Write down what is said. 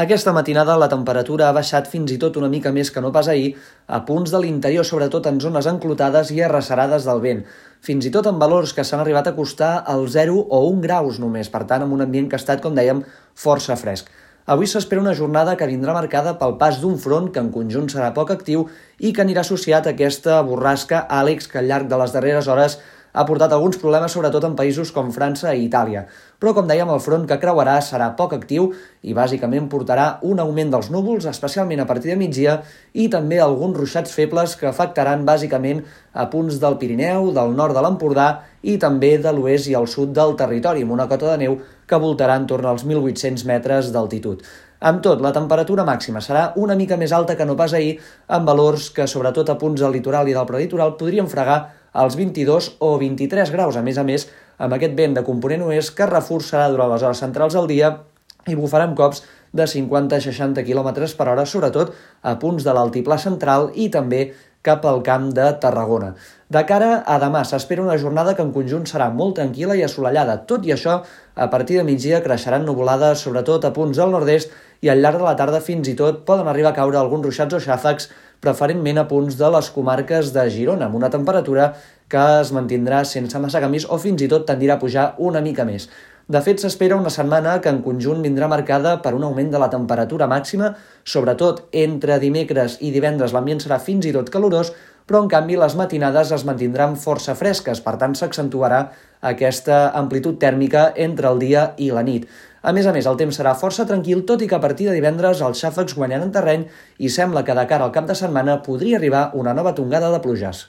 Aquesta matinada la temperatura ha baixat fins i tot una mica més que no pas ahir, a punts de l'interior, sobretot en zones enclotades i arrecerades del vent, fins i tot en valors que s'han arribat a costar al 0 o 1 graus només, per tant, amb un ambient que ha estat, com dèiem, força fresc. Avui s'espera una jornada que vindrà marcada pel pas d'un front que en conjunt serà poc actiu i que anirà associat a aquesta borrasca Àlex que al llarg de les darreres hores ha portat alguns problemes sobretot en països com França i Itàlia. Però, com dèiem, el front que creuarà serà poc actiu i bàsicament portarà un augment dels núvols, especialment a partir de migdia, i també alguns ruixats febles que afectaran bàsicament a punts del Pirineu, del nord de l'Empordà i també de l'oest i al sud del territori, amb una cota de neu que voltarà en torn als 1.800 metres d'altitud. Amb tot, la temperatura màxima serà una mica més alta que no pas ahir, amb valors que, sobretot a punts del litoral i del prelitoral, podrien fregar als 22 o 23 graus. A més a més, amb aquest vent de component oest que reforçarà durant les hores centrals del dia i bufarà amb cops de 50-60 km per hora, sobretot a punts de l'altiplà central i també cap al camp de Tarragona. De cara a demà s'espera una jornada que en conjunt serà molt tranquil·la i assolellada. Tot i això, a partir de migdia creixeran nuvolades, sobretot a punts del nord-est, i al llarg de la tarda fins i tot poden arribar a caure alguns ruixats o xàfecs preferentment a punts de les comarques de Girona, amb una temperatura que es mantindrà sense massa canvis o fins i tot tendirà a pujar una mica més. De fet, s'espera una setmana que en conjunt vindrà marcada per un augment de la temperatura màxima, sobretot entre dimecres i divendres l'ambient serà fins i tot calorós, però en canvi les matinades es mantindran força fresques, per tant s'accentuarà aquesta amplitud tèrmica entre el dia i la nit. A més a més, el temps serà força tranquil, tot i que a partir de divendres els xàfecs guanyaran terreny i sembla que de cara al cap de setmana podria arribar una nova tongada de pluges.